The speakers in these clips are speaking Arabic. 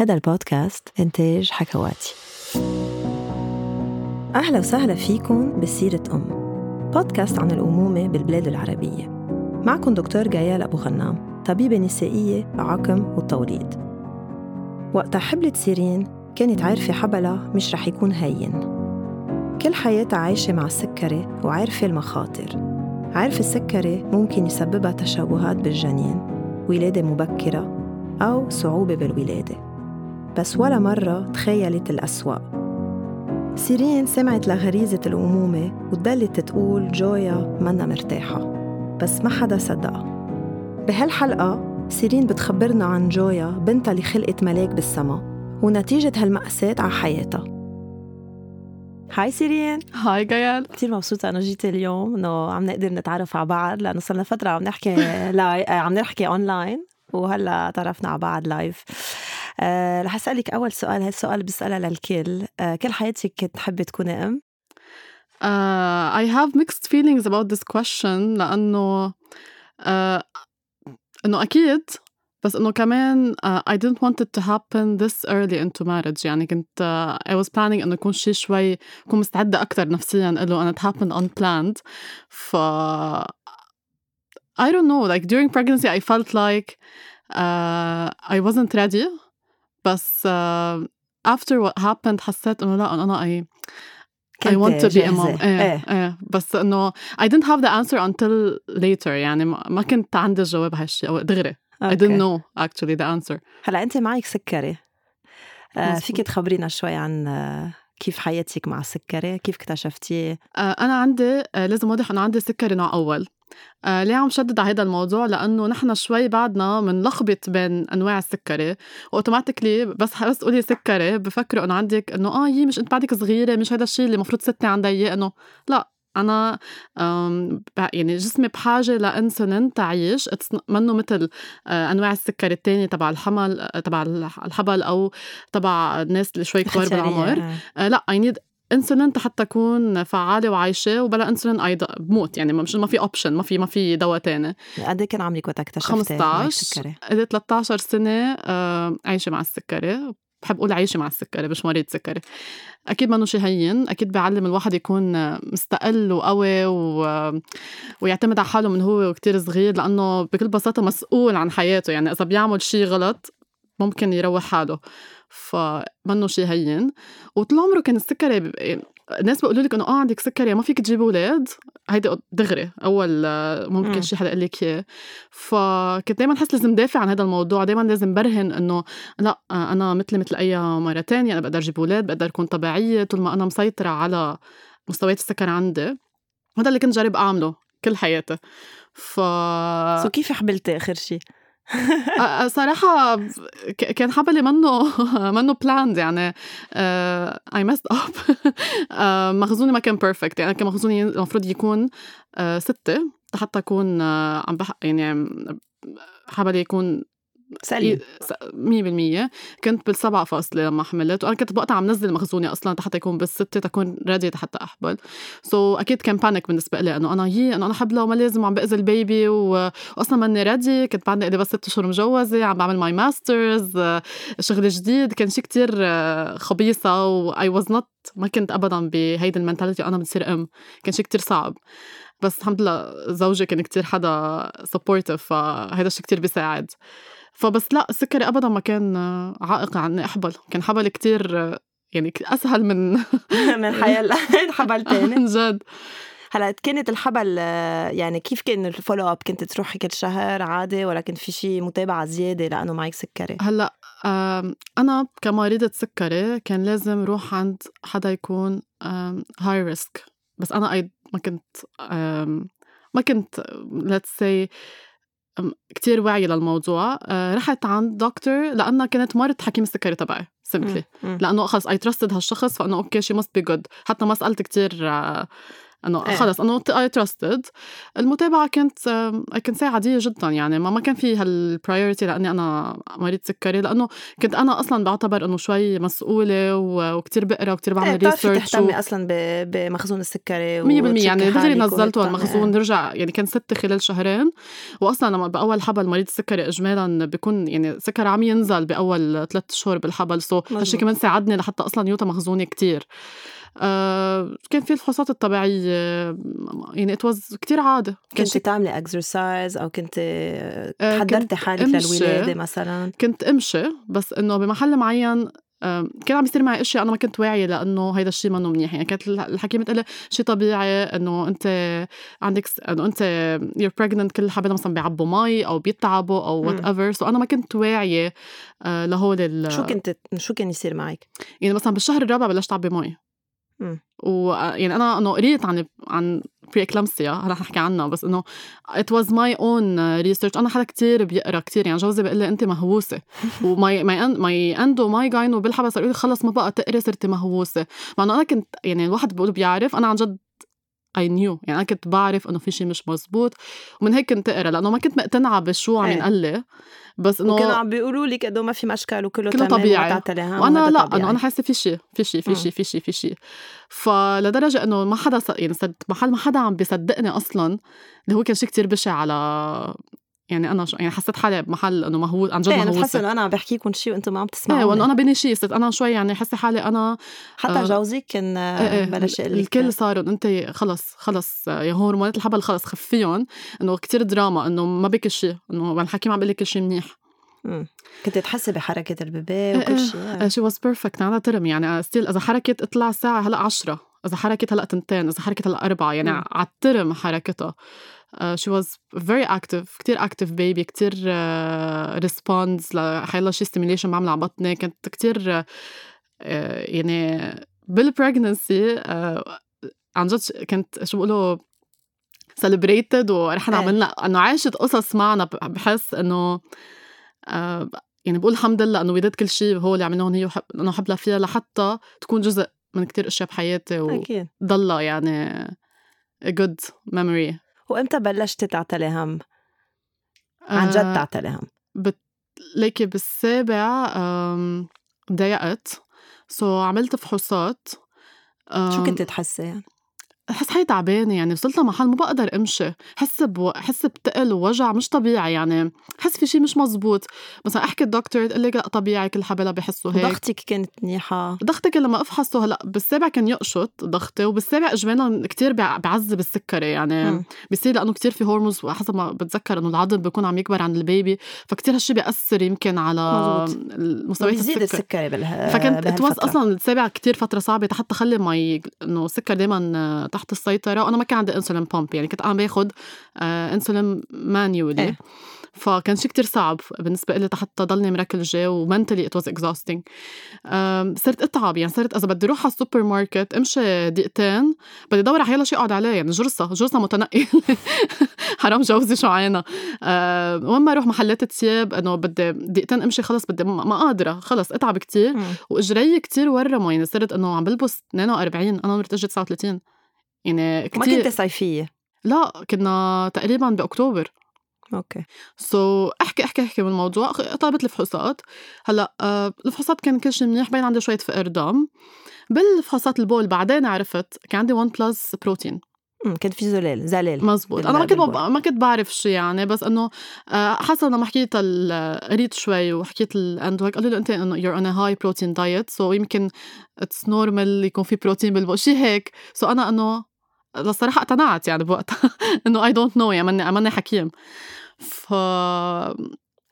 هذا البودكاست إنتاج حكواتي. أهلا وسهلا فيكم بسيرة أم. بودكاست عن الأمومة بالبلاد العربية. معكم دكتور جيال أبو غنام طبيبة نسائية وعقم وتوليد. وقتها حبلت سيرين كانت عارفة حبلها مش رح يكون هين. كل حياتها عايشة مع السكري وعارفة المخاطر. عارفة السكري ممكن يسببها تشوهات بالجنين ولادة مبكرة أو صعوبة بالولادة. بس ولا مرة تخيلت الأسوأ. سيرين سمعت لغريزة الأمومة وضلت تقول جويا منا مرتاحة بس ما حدا صدقها بهالحلقة سيرين بتخبرنا عن جويا بنتها اللي خلقت ملاك بالسما ونتيجة هالمأساة على حياتها. هاي سيرين. هاي جيال كثير مبسوطة إنه جيت اليوم إنه عم نقدر نتعرف على بعض لأنه صرنا فترة عم نحكي لاي... عم نحكي أونلاين وهلأ تعرفنا على بعض لايف أه رح أسألك أول سؤال هالسؤال بسألها للكل أه كل حياتك كنت تحبي تكوني أم؟ uh, I have mixed feelings about this question لأنه uh, إنه أكيد بس إنه كمان uh, I didn't want it to happen this early into marriage يعني كنت uh, I was planning إنه يكون شيء شوي أكون مستعدة أكتر نفسيا له and it happened unplanned ف I don't know like during pregnancy I felt like uh, I wasn't ready بس uh, after what happened حسيت إنه لا أنا I I want to be a mom. إيه إيه. إيه. بس إنه I didn't have the answer until later يعني ما كنت عندي الجواب هالشيء أو دغري. I okay. didn't know actually the answer. هلا أنت معك سكري. مزبوط. فيك تخبرينا شوي عن آه، كيف حياتك مع السكري؟ كيف اكتشفتيه؟ آه، أنا عندي آه، لازم أوضح إنه عندي سكري نوع أول. آه، ليه عم شدد على هذا الموضوع؟ لأنه نحن شوي بعدنا منلخبط بين أنواع السكري. و automatically بس بس تقولي سكري بفكروا إنه عندك إنه آه يي مش أنت بعدك صغيرة مش هذا الشيء اللي المفروض ستي عندها إياه إنه. لا ب- يعني جسمي بحاجة لإنسولين تعيش. منه مثل آه، أنواع السكري التانية تبع الحمل تبع الح- الحبل أو تبع الناس اللي شوي كبار بالعمر. آه. آه لا I need insulin حتى اكون فعالة وعايشة وبلا انسولين اي بموت يعني مش ما في option ما في ما في دواء تاني. قد إيه كان عمرك وقت اكتشفتي معك 15 سكري قضيت 13 سنة آه، عايشة مع السكري. بحب أقول عايشة مع السكري مش مريض سكري. أكيد ما شيء هين أكيد بيعلم الواحد يكون مستقل وقوي و... ويعتمد على حاله من هو وكتير صغير لأنه بكل بساطة مسؤول عن حياته. يعني إذا بيعمل شيء غلط ممكن يروح حاله. فمنه شيء هين. وطول عمره كان السكري ب- الناس بيقولوا لك إنه آه عندك سكري ما فيك تجيب أولاد هيدي دغري أول آه، ممكن مم. شي حدا يقول لك إياه. فكنت دايما احس لازم دافع عن هذا الموضوع. دايما لازم برهن إنه لأ آه، أنا مثلي مثل أي مرة تانية أنا بقدر أجيب أولاد بقدر أكون طبيعية. طول ما أنا مسيطرة على مستويات السكر عندي هذا اللي كنت جرب أعمله كل حياتي. ف so كيف حبلتي آخر شيء؟ صراحة كان حبلي منه منه planned يعني I messed up مخزوني ما كان perfect يعني كان مخزوني المفروض يكون ستة حتى أكون عم بح يعني حبلي يكون سليم مية بالمية. كنت بالسبعة فاصلة لما حملت وأنا كنت بوقتها عم نزل مخزوني أصلا حتى يكون بالستة تكون ready حتى أحبل so so, أكيد كان panic بالنسبة لي إنه أنا يي إنه أنا حبلة وما لازم وعم بأذي ال baby و- وأصلا ماني ready كنت بعدني إلي بس ست أشهر مجوزة عم بعمل my masters شغل جديد. كان شي كتير خبيصة و I was not ما كنت أبدا بهيدي ال mentality أنا بتصير أم. كان شي كتير صعب. بس الحمد لله زوجي كان كتير حدا supportive فهيدا الشي كتير بيساعد. فبس لا السكري ابدا ما كان عائق عني احبل كان حبل كتير يعني أسهل من من حيال حبل تاني. عن جد. هلا كانت الحبل يعني كيف كان ال follow up؟ كنت تروحي كل شهر عادي ولا كان في شيء متابعه زيادة لأنه معك سكري؟ هلا أنا كمريضة سكري كان لازم روح عند حدا يكون high risk بس أنا ما كنت ما كنت say أم، كتير واعية للموضوع. آه، رحت عند دكتور لأنها كانت مرت حكيم السكري تبعي simply مم. لأنه خلص I trusted هالشخص فأنه okay she must be good حتى ما سألت كتير آه، إنه إيه. خلص إنه I trusted المتابعة كانت كنت ساعة عادية جدا يعني. ما ما كان في هال priority لأني أنا مريض سكري لأنه كنت أنا أصلا بعتبر إنه شوي مسؤولة و- وكتير بقرا وكتير بعمل إيه، بتعرفي research تهتمي أصلا ب- بمخزون السكري 100% يعني. دغري نزلته المخزون بتعملي- رجع يعني كان ستة خلال شهرين. واصلا لما بأول حبل مريض السكري اجمالا بيكون يعني سكر عم ينزل بأول ثلاث شهور بالحبل. so هالشي مزبوط. كمان ساعدني لحتى أصلا يوطى مخزوني كتير. كان في الفحوصات الطبيعية يعني it was كتير عادة كنت تعملي exercise أو كنت آه، حضرتي حالك أمشي. للولادة مثلا كنت أمشي بس إنه بمحل معين كان عم يصير معي اشياء أنا ما كنت واعية لأنه هيدا الشيء منه منيح يعني كانت الح- الحكيمه تقول لي شيء طبيعي إنه أنت عندك إنه أنت you're pregnant كل حبل مثلا بيعبوا مي أو بيتعبوا أو. whatever so أنا ما كنت واعية آه، لهول ال- شو كنت شو كان يصير معك؟ يعني مثلا بالشهر الرابع بلشت أعبي مي. ويعني أنا إنه قريت عن عن preeclampsia هلا رح نحكي عنها بس إنه it was my own research أنا حدا كتير بيقرأ كتير يعني جوزي بيقول لي انت مهووسة. و my my my endo my gyno بالحبل يقول لي خلص ما بقى تقري صرتي مهووسة. مع إنه أنا كنت يعني الواحد بيقول بيعرف أنا عن جد I knew يعني أنا كنت بعرف إنه في شيء مش مزبوط ومن هيك كنت أقرأ لأنه ما كنت مقتنعة بشو عم إيه. لي بس إنه وكانوا عم بيقولوا لك انه ما في مشكل وكله كله طبيعي. وأنا لأ. إنه أنا حاسة في شيء في شيء في. شيء في شيء في شيء فلدرجة إنه ما حدا يعني محل ما حدا عم بيصدقني أصلا اللي هو كان شيء كتير بشع على يعني أنا شو يعني حسيت حالي بمحل إنه مهووس عن جد إيه أنا بحس مهووسه انه أنا عم بحكيكم شيء وأنتم ما عم إيه تسمعوا وانه أنا بيني شيء صرت أنا شوي يعني حاسه حالي أنا حتى آه، جوزك كان إيه إيه بلش يقول لك الكل صاروا انت خلص خلص يا هرمونات الحبل خلص خفيهم إنه كتير دراما إنه ما بك شيء إنه الحكيم عم بيقول لك كل شيء منيح مم. كنت تحسي بحركة ال baby إيه وكل إيه. شيء she was perfect until term يعني still إذا حركت اطلع الساعة هلا عشرة إذا حركت هلا تنتين إذا حركت هلا أربعة يعني. على ال term حركتها she was very active كتير active baby كتير responds لحيلا شي stimulation بعمل على بطني كنت كتير آه، يعني بال pregnancy عن جد كنت شو بقولوا سيلبريتد ورحنا إيه. عملنا إنه عاشت قصص معنا بحس إنه آه، يعني بقول الحمد لله إنه ويدت كل شيء هو اللي عملناه هي وحب إنه حبلها فيها لحتى تكون جزء من كتير أشياء بحياتي وضلها يعني a good memory وإمتى بلشتي تعتلي هم؟ عن جد آه، تعتلي هم ليكي بالسابع ضايقت سو عملت فحوصات شو كنت تحسي يعني؟ حس حالي تعبانة يعني وصلت لمحل ما بقدر أمشي حس بو... حس بتقل ووجع مش طبيعي يعني حس في شيء مش مزبوط مثلا أحكي الدكتور تقول لي لا طبيعي كل حبلة بحسوا هيك ضغطك كانت منيحة ضغطي كل لما أفحصه هلأ بالسابع كان يقشط ضغطي وبالسابع اجمالا كتير بع- بعذب السكري يعني مم. بصير لأنه كتير في hormones وحسب ما بتذكر إنه العظم بيكون عم يكبر عند ال baby فكتير هالشي بيأثر يمكن على. مستويات بيزيد السكر السكري بالها فكنت it was. أصلا السابع كتير فترة صعبة حتى خليني انه السكر دائما تحت السيطرة وأنا ما كان عندي insulin pump يعني كنت عم باخذ إنسولين manually. إيه. فكان شيء كتير صعب بالنسبة لي حتى ضلني مركلجة و mentally it was exhausting صرت أتعب يعني صرت إذا بدي أروح على السوبر ماركت أمشي دقيقتين بدي ادور على حيلا شيء أقعد عليه يعني جرصة جرصة متنقل حرام جوزي شو عينا أه وين ما أروح محلات الثياب إنه بدي دقيقتين أمشي خلص بدي ما قادرة خلص أتعب كتير. وإجري كتير ورموا يعني صرت إنه عم بلبس 42 أنا عمري أجي 39 يعني ما كتير كنت صيفية. لا كنا تقريبا بأكتوبر. okay. so so, أحكي أحكي أحكي من الموضوع. أخ- طلبت الفحوصات. هلأ آه الفحوصات كان كل شيء منيح باين عندي شوية فقر دم. بالفحوصات البول بعدين عرفت كان عندي 1 plus بروتين. كان في زلال زلال. مزبوط. أنا ما كنت. ما كنت بعرف شو يعني بس إنه آه، حسب لما حكيت ال- قريت شوي وحكيت ال endo وهيك قالوا لي أنت إنه on a high protein diet so يمكن it's normal يكون في بروتين بالبول. شيء هيك. so أنا إنه الصراحه اقتنعت يعني بوقتها إنه I don't know يعني ماني ماني حكيم. ف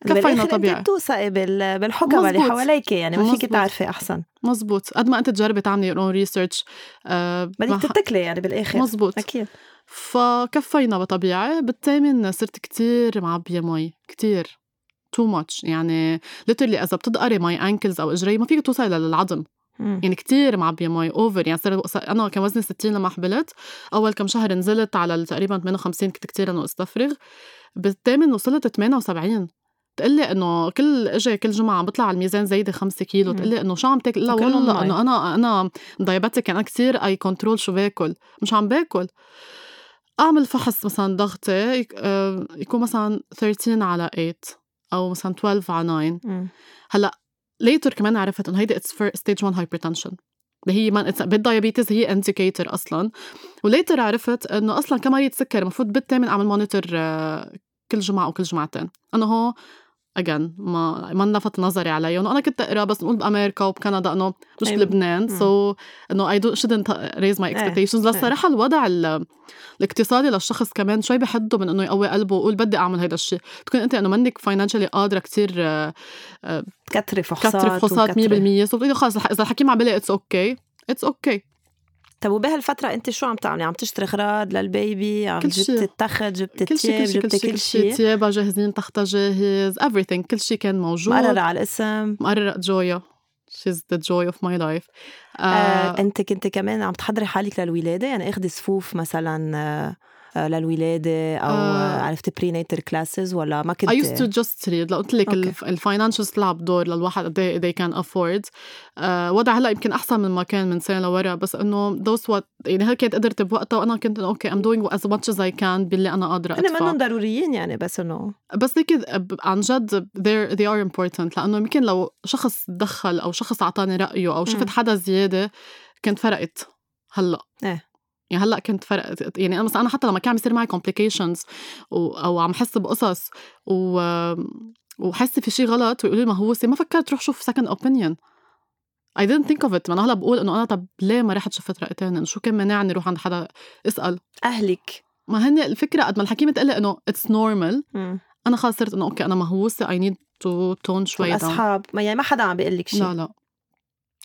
كفينا طبيعي أنت بتوثقي بال- بالحكمة اللي. حواليك يعني ما فيك. تعرفي أحسن. مزبوط قد ما أنت تجربي تعملي own research آه بدك تتكلي يعني بالآخر. مزبوط أكيد. فكفينا بطبيعي بالثامن صرت كتير معبية مي. كتير. too much يعني literally إذا بتدقري my ankles أو إجري ما فيك توصلي للعظم. مم. يعني كتير معبية مي over يعني صرت أنا كان وزني 60 لما حبلت. أول كم شهر نزلت على تقريبا 58 كنت كتير انه أستفرغ. بالثامن وصلت 78 تقول لي إنه كل إجي كل جمعة عم بطلع على الميزان زايدة 5 كيلو. تقول لي إنه شو عم تاكل؟ لا والله إنه أنا أنا diabetic أنا كثير I control شو باكل. مش عم باكل. أعمل فحص مثلا ضغطي آه، يكون مثلا 13 على 8 أو مثلا 12 على 9 هلأ later كمان عرفت إنه هيدي it's for stage 1 hypertension اللي هي من بال diabetes هي indicator أصلا. و later عرفت إنه أصلا كمريض سكر المفروض بالثامن أعمل monitor آه، كل جمعة أو كل جمعتين. أنا هو again ما ما لفت نظري عليهم وأنا كنت اقرا بس نقول بأمريكا وبكندا إنه مش بلبنان so إنه I shouldn't raise my expectations بس صراحة الوضع الاقتصادي للشخص كمان شوي بحده من إنه يقوي قلبه ويقول بدي أعمل هذا الشيء تكون أنت إنه منك financially قادرة كثير تكتري فحوصات تكتري فحوصات 100% so خلص إذا الحكيم عم بيقول it's okay it's okay طب وبهالفترة أنت شو عم تعملي؟ عم تشتري أغراض لل baby؟ عم جبت التخت، جبت التياب، جبت كل شيء؟ تيابها جاهزين تختها جاهز everything. كل شيء كان موجود. مقررة على الاسم. مقررة. جويا. She's the joy of my life. آه, آه أنت كنت كمان عم تحضري حالك للولادة؟ يعني اخذي صفوف مثلا آه، للولاده أو آه. عرفت prenatal classes ولا ما كنت؟ I used to just read لو قلت لك ال financial تلعب دور للواحد قد إيه they can afford. آه وضع هلأ يمكن أحسن من ما كان من سنة لورا بس إنه those what يعني هل كانت قدرت بوقتها؟ وأنا كنت okay I'm doing as much as I can باللي أنا قادرة أدفع. منهم ضروريين يعني بس إنه. بس هيك عن جد they they are important لأنه يمكن لو شخص دخل أو شخص أعطاني رأيه أو شفت حدا زيادة كانت فرقت هلأ. إيه. يعني هلأ كنت فرق يعني أنا مثلا أنا حتى لما كان عم يصير معي و... أو عم حس بقصص و وحس في شيء غلط ويقولوا لي ما هو ما فكرت روح شوف second opinion. I didn't think of it. أنا هلأ بقول إنه أنا طب ليه ما رحت شفت رأي تاني؟ شو كان مانعني روح عند حدا اسال أهلك. ما هن الفكرة قد ما الحكيمه تقول إنه it's normal أنا خلص صرت إنه okay أنا مهووسه I need to tone شوي أصحاب. ما يعني ما حدا عم بيقول لك شيء لا لا.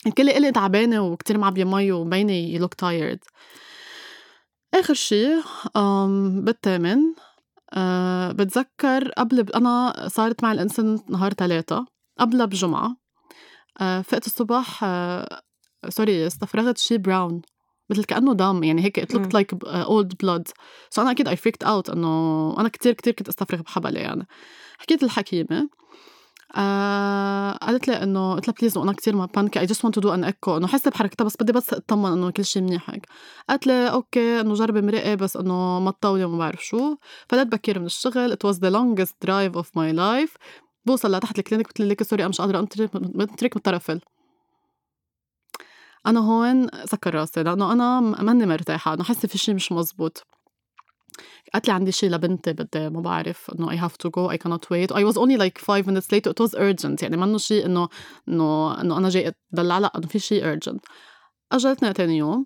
الكل قال لي تعبانة وكثير معبية مي وبيني you look tired آخر شي بالثامن أه بتذكر قبل أنا صارت معي ال incident نهار ثلاثة قبلها بجمعة أه فقت الصبح أه sorry استفرغت شي brown مثل كأنه دم يعني هيك it looked like old blood. so أنا أكيد I freaked out إنه أنا كتير كتير كنت أستفرغ بحبلي يعني. حكيت الحكيمة آه قالت لي إنه قلت لها please أنا كثير I'm panicky I just want to do an echo إنه حاسة بحركتها بس بدي بس أطمن إنه كل شيء منيح هيك. قالت لي okay إنه جربي مرقي بس إنه ما تطولي وما بعرف شو. فلت بكير من الشغل. it was the longest drive of my life بوصل لتحت ال clinic قلت لك sorry أنا مش قادرة انطرك من ال traffic أنا هون سكر راسي لأنه أنا ماني مرتاحة أنا حاسة في شيء مش مزبوط. قالت لي عندي شيء لبنتي بدي ما بعرف إنه I have to go I cannot wait. I was only like five minutes late. It was urgent. يعني منه شيء إنه إنه إنه أنا جاي ادلع لا إنه في شيء urgent. اجلتنا تاني يوم.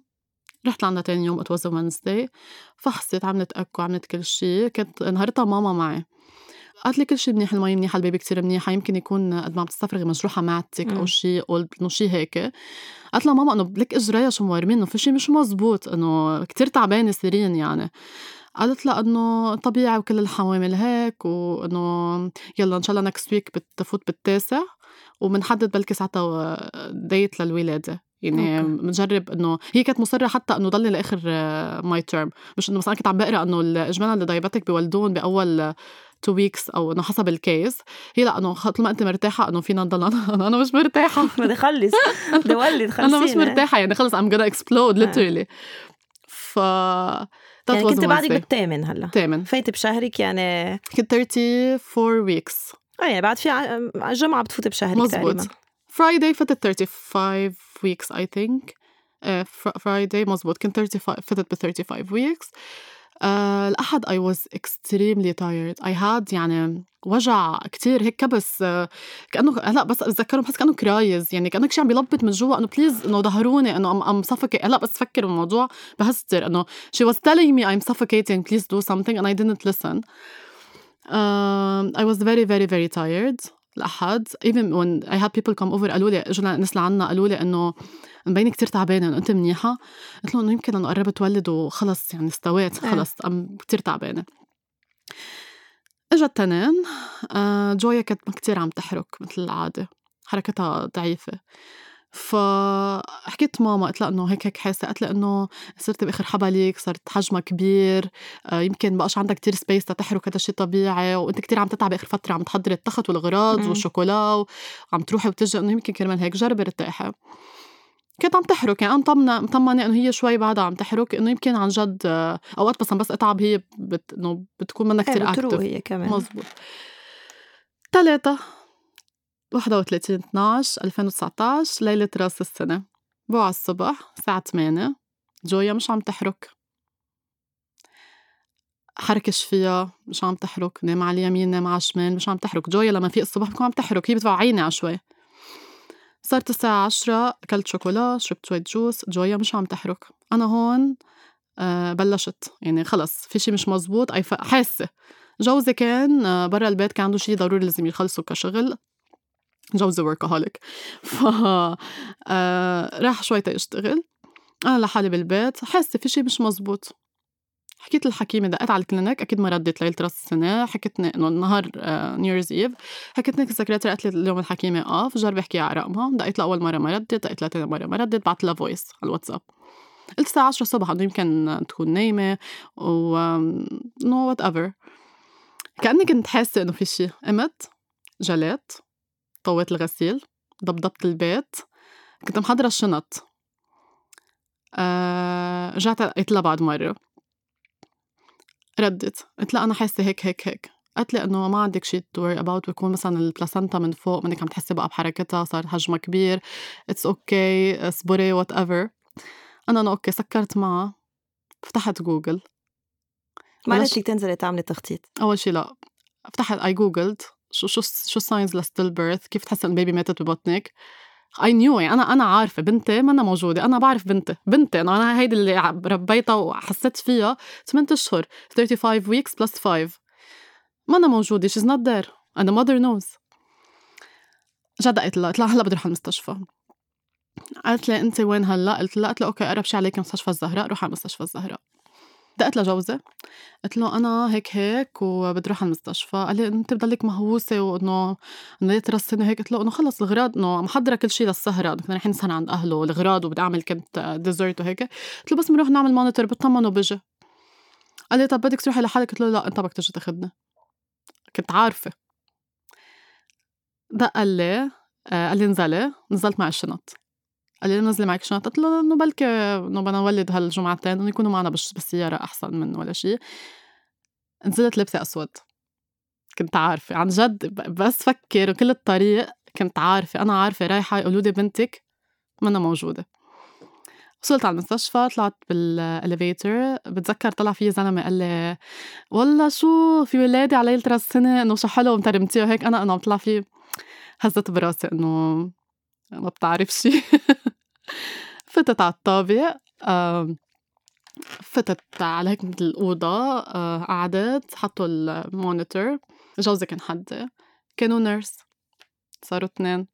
رحت لعندها تاني يوم. Was a Wednesday. فحصت عملت أكو عملت كل شيء كانت نهارتها ماما معي. قالت لي كل شيء منيح المي منيحة البيبي كثير منيحه يمكن يكون قد ما عم تستفرغي مجروحة معدتك أو شيء أو إنه شيء هيك. قالت لها ماما إنه لك إجريها شو مورمين إنه في شيء مش مزبوط إنه كثير تعبانة سيرين يعني. قالت لها إنه طبيعي وكل الحوامل هيك وإنه يلا إن شاء الله next week بتفوت بالتاسع وبنحدد بلكي ساعتها date للولادة. يعني بنجرب إنه هي كانت مصرة حتى إنه ضلني لآخر my term مش إنه مثلا كنت عم بقرأ إنه إجمالا اللي diabetic بيولدون بأول two weeks أو إنه حسب ال case هي لأ إنه طول ما أنت مرتاحة إنه فينا نضل أنا أنا مش مرتاحة. بدي اخلص بدي اولد أنا مش مرتاحة يعني خلص I'm gonna explode literally ف يعني كنت بعدك بالثامن هلا. ثامن فايت بشهرك يعني كنت 34 weeks آه يعني بعد في الجمعة بتفوت بشهرك مزبوط. تقريبا. Friday فتت 35 weeks I think Friday مزبوط. كنت 35 فتت ب 35 weeks آه الأحد I was extremely tired. I had يعني وجع كتير هيك كبس آه كأنه هلأ بس أتذكرهم بحس كأنه cries يعني كأنه شيء عم بيلبط من جوا إنه please إنه ظهروني إنه I'm I'm suffocate هلأ بس فكر بالموضوع بهستر إنه she was telling me I'm suffocating please do something and I didn't listen. I was very very very tired الأحد even when I had people come over قالوا لي إجوا ناس لعنا قالوا لي إنه مبينة كتير تعبانة إنه أنت منيحة؟ قلت له إنه يمكن أنا قربت ولد وخلص يعني استويت إيه. خلص أم كتير تعبانة. اجا التنين آه جويا كانت كتير عم تحرك مثل العادة حركتها ضعيفة. فحكيت ماما قلت لها إنه هيك هيك حاسة قالت لي إنه صرت بآخر حبلك صرت حجمها كبير آه، يمكن بقاش عندك كتير سبيس تحرك هذا الشيء طبيعي وأنت كتير عم تتعبي آخر فترة عم تحضري التخت والغراض والشوكولا وعم تروحي وتجي إنه يمكن كرمال هيك جربي ارتاحي كانت عم تحرك يعني أنا مطمنة مطمنة إنه هي شوي بعدها عم تحرك إنه يمكن عن جد آه، أوقات بس بس أتعب هي بت... إنه بتكون منها كثير اكتف هي كمان. مزبوط. ثلاثة 31 12 2019 ليلة رأس السنة. بوعى الصبح الساعة 8 جويا مش عم تحرك. حركش فيها مش عم تحرك نام على اليمين نام على الشمال مش عم تحرك. جويا لما في الصبح بتكون عم تحرك هي بتوعيني على شوي. صارت الساعة عشرة أكلت شوكولا شربت شوية جوس جويا مش عم تحرك. أنا هون آه بلشت. يعني خلص في شي مش مزبوط أي حاسة. جوزي كان آه، برا البيت كان عنده شي ضروري لازم يخلصه كشغل. جوزي وركهوليك ف آه راح شوي تيشتغل أنا لحالي بالبيت. حاسة في شي مش مزبوط حكيت للحكيمة دقيت على الكلينيك أكيد ما ردت ليلة راس السنة حكتني إنه النهار New Year's Eve حكتني السكرتيرة قالت لي اليوم الحكيمة off جربي احكي على رقمها دقيت لأول مرة ما ردت دقيت لها مرة ما ردت بعت لها voice على الواتساب. قلت الساعة 10 الصبح إنه يمكن تكون نايمة و no whatever كأني كنت حاسة إنه في شي. قمت جليت طويت الغسيل ضبضبت البيت كنت محضرة الشنط. آه رجعت قلت لها بعد مرة. ردت. قلت لها أنا حاسة هيك هيك هيك. قالت لي إنه ما عندك شيء to worry about بيكون مثلا ال placenta من فوق منك عم تحسي بقى بحركتها صار حجمها كبير. it's okay اصبري whatever أنا أنا okay سكرت معها. فتحت جوجل. ما لك تنزلي تعملي تخطيط. أول شيء لا. فتحت I googled شو شو شو signs ل stillbirth كيف تحس إن ال baby ماتت ببطنك. I knew يعني أنا أنا عارفة بنتي ما أنا موجودة أنا بعرف بنتي بنتي أنا أنا هيدي اللي ربيتها وحسيت فيها 8 أشهر 35 weeks plus 5 ما أنا موجوده she's not there a mother knows دقيت لها قلت لها هلا بدي أروح على المستشفى. قالت لي انت وين هلا؟ قلت لها قلت لها okay قرب شي عليك مستشفى الزهراء روح على مستشفى الزهراء. دقيت لجوزي قلت له أنا هيك هيك وبدي أروح على المستشفى قال لي أنت بضلك مهووسة وإنه إنه ترسني هيك؟ قلت له إنه خلص الغراض إنه محضرة كل شيء للسهرة كنا رايحين نسهر عند أهله الغراض وبدي اعمل كنت dessert وهيك. قلت له بس بنروح نعمل monitor بطمن وبجي. قال لي طب بدك تروحي لحالك؟ قلت له لا أنت بدك تجي تاخذني كنت عارفة. دق قال لي آه، قال لي انزلي نزلت مع الشنط. قال لي نزلي معك شنط قلت له انه بلكي انه بدنا نولد هالجمعتين انه يكونوا معنا بالسيارة أحسن من ولا شيء نزلت لابسه أسود. كنت عارفة عن جد بس فكر وكل الطريق كنت عارفة أنا عارفة رايحة يقولوا لي بنتك منا موجودة. وصلت على المستشفى طلعت بال elevator بتذكر طلع في زلمة قال لي والله شو في ولادي على ليله راس السنة إنه شو حلو مترمتيه وهيك أنا أنا عم طلع هزت براسي إنه ما بتعرف شي. فتت على الطابق فتت على هيك مثل الأوضة آه، قعدت حطوا ال monitor جوزي كان حدي كانوا nurse صاروا اثنين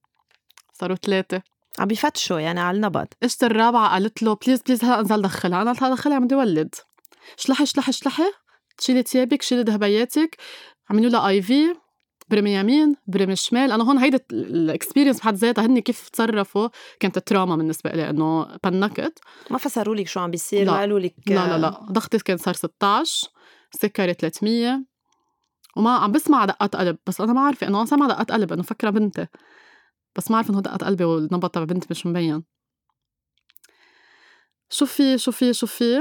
صاروا ثلاثة. عم بيفتشوا يعني على النبض. إجت الرابعة قالت له please please هلا انزل دخلها. أنا قلت لها دخلها عم بدي ولد. شلحي شلحي شلحي تشيلي ثيابك شيلي ذهبياتك عملوا لها IV برمي يمين برمي شمال. أنا هون هيدا ال experience بحد ذاتها هن كيف تصرفوا كانت trauma بالنسبة لي إنه panicked. ما فسروا لك شو عم بيصير ما قالوا لك لا لا لا. ضغطي كان صار 16 سكري 300 وما عم بسمع دقات قلب. بس أنا ما عارفة إنه أنا سامعة دقات قلب إنه فكرة بنتي. بس ما عارفة إنه دقات قلبي والنبض تبع بنتي مش مبين. شو في شو في شو في؟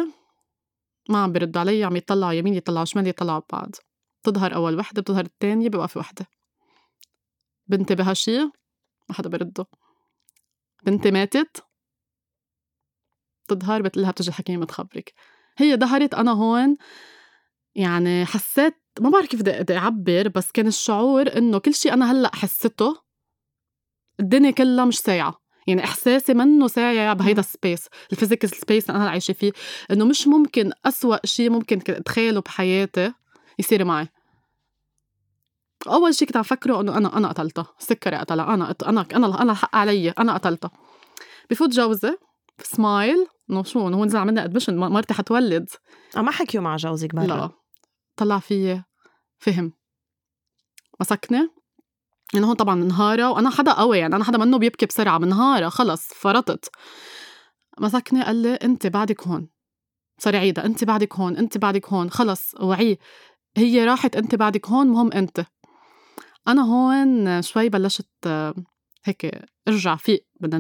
ما عم بيردوا علي عم يطلعوا يمين يطلعوا شمال يطلعوا ببعض بتظهر أول وحدة بتظهر الثانية بوقف وحدة بنتي بهالشي ما حدا برده بنتي ماتت بتظهر بتقلها بتجي الحكيمة تخبرك هي ظهرت أنا هون يعني حسيت ما بعرف كيف بدي أعبر بس كان الشعور إنه كل شيء أنا هلأ حسيته الدنيا كلها مش سايعة. يعني إحساسي منه سايع بهيدا ال space ال physical space اللي أنا عايشة فيه. إنه مش ممكن أسوأ شيء ممكن أتخيله بحياتي. يصير معي. أول شيء كنت عم فكره إنه أنا أنا قتلتها. سكري قتلها. أنا أنا أنا أنا الحق علي. أنا قتلتها. بفوت جوزي. سمايل إنه شو؟ إنه هو نزل عملنا ادمشن مرتي حتولد ما حكيوا مع جوزك برا لا. طلع فيي فهم. مسكني يعني هون طبعا منهارة وأنا حدا قوي يعني. أنا حدا منه بيبكي بسرعة. منهارة خلص. فرطت. مسكني قال لي أنت بعدك هون. صار يعيدها أنت بعدك هون. أنت بعدك هون. خلص. وعي. هي راحت أنت بعدك هون مهم أنت. أنا هون شوي بلشت هيك أرجع فيق من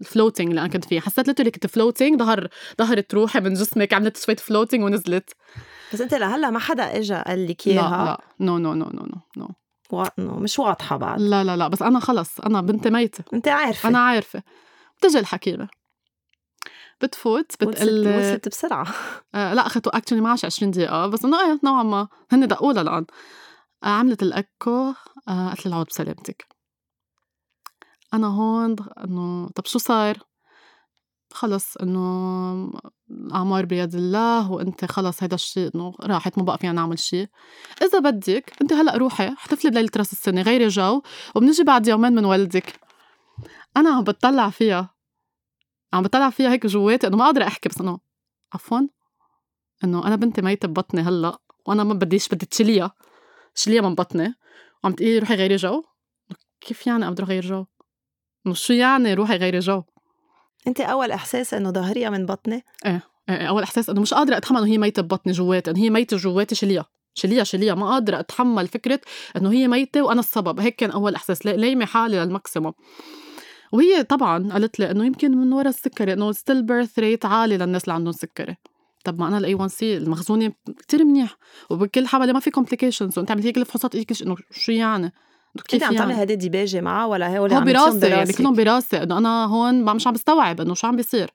ال floating اللي أنا كنت فيه حسيت literally كنت floating ظهر ظهرت روحي من جسمك عملت شوية floating ونزلت. بس أنت لهلأ ما حدا اجى قال لك إياها؟ لا. لا no no no no no no مش واضحة بعد. لا لا لا. بس أنا خلص. أنا بنت ميتة. أنت عارفة. أنا عارفة. بتجي الحكيمة. بتفوت بتقول وصلت بسرعة. آه لا اخذته actually ما 20 دقيقة بس إنه إيه نوعا ما. هن دقوا الان آه عملت الأكو آه قالت لي العود بسلامتك. أنا هون إنه طب شو صار؟ خلص إنه الأعمار بيد الله وأنت خلص هيدا الشيء إنه راحت ما بقى فينا نعمل شيء إذا بدك أنت هلأ روحي احتفلي بليلة رأس السنة غيري جو وبنجي بعد يومين من ولدك أنا عم بتطلع فيها. عم بتطلع فيها هيك جواتي إنه ما قادرة أحكي بس إنه عفوا إنه أنا بنتي ميتة ببطني هلأ وأنا ما بديش بدي تشيليها شيليها من بطني. وعم تقولي روحي غيري جو؟ كيف يعني بدي غير جو؟ إنه شو يعني روحي غيري جو؟ أنت أول إحساس إنه ظهريها من بطني؟ إيه إيه أول إحساس إنه مش قادرة أتحمل إنه هي ميتة ببطني جواتي إنه هي ميتة جواتي شيليها شيليها شيليها ما قادرة أتحمل فكرة إنه هي ميتة وأنا السبب هيك كان أول إحساس لايمة حالي لل maximum. وهي طبعا قالت لي إنه يمكن من ورا السكري إنه stillbirth rate عالي للناس اللي عندهم سكري. طب ما أنا ال A1C المخزون كتير منيح وبكل حمله ما في complications وأنت عملت هيك الفحوصات إنه شو يعني؟ كيف انت عم تعملي يعني؟ هيدي دارجة معها ولا هو براسي يعني كلهم براسي إنه أنا هون مش عم بستوعب إنه شو عم بيصير.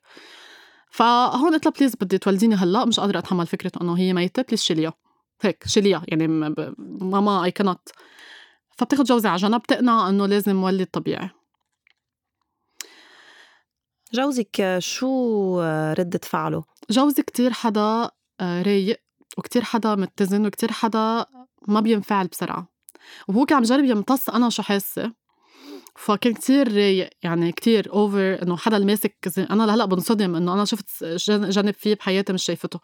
فهون قلت لها please بدي تولديني هلأ مش قادرة أتحمل فكرة إنه هي ميتة please شيليها. هيك شيليها يعني ماما اي كانت فبتاخذ جوزي على جنب بتقنع إنه لازم ولد طبيعي. جوزك شو ردة فعله؟ جوزي كتير حدا آه، رايق وكتير حدا متزن وكتير حدا ما بينفعل بسرعة. وهو كان عم جرب يمتص أنا شو حاسة. فكان كتير رايق يعني كتير over إنه حدا ماسك أنا لهلأ بنصدم إنه أنا شفت جانب فيه بحياتي مش شايفته.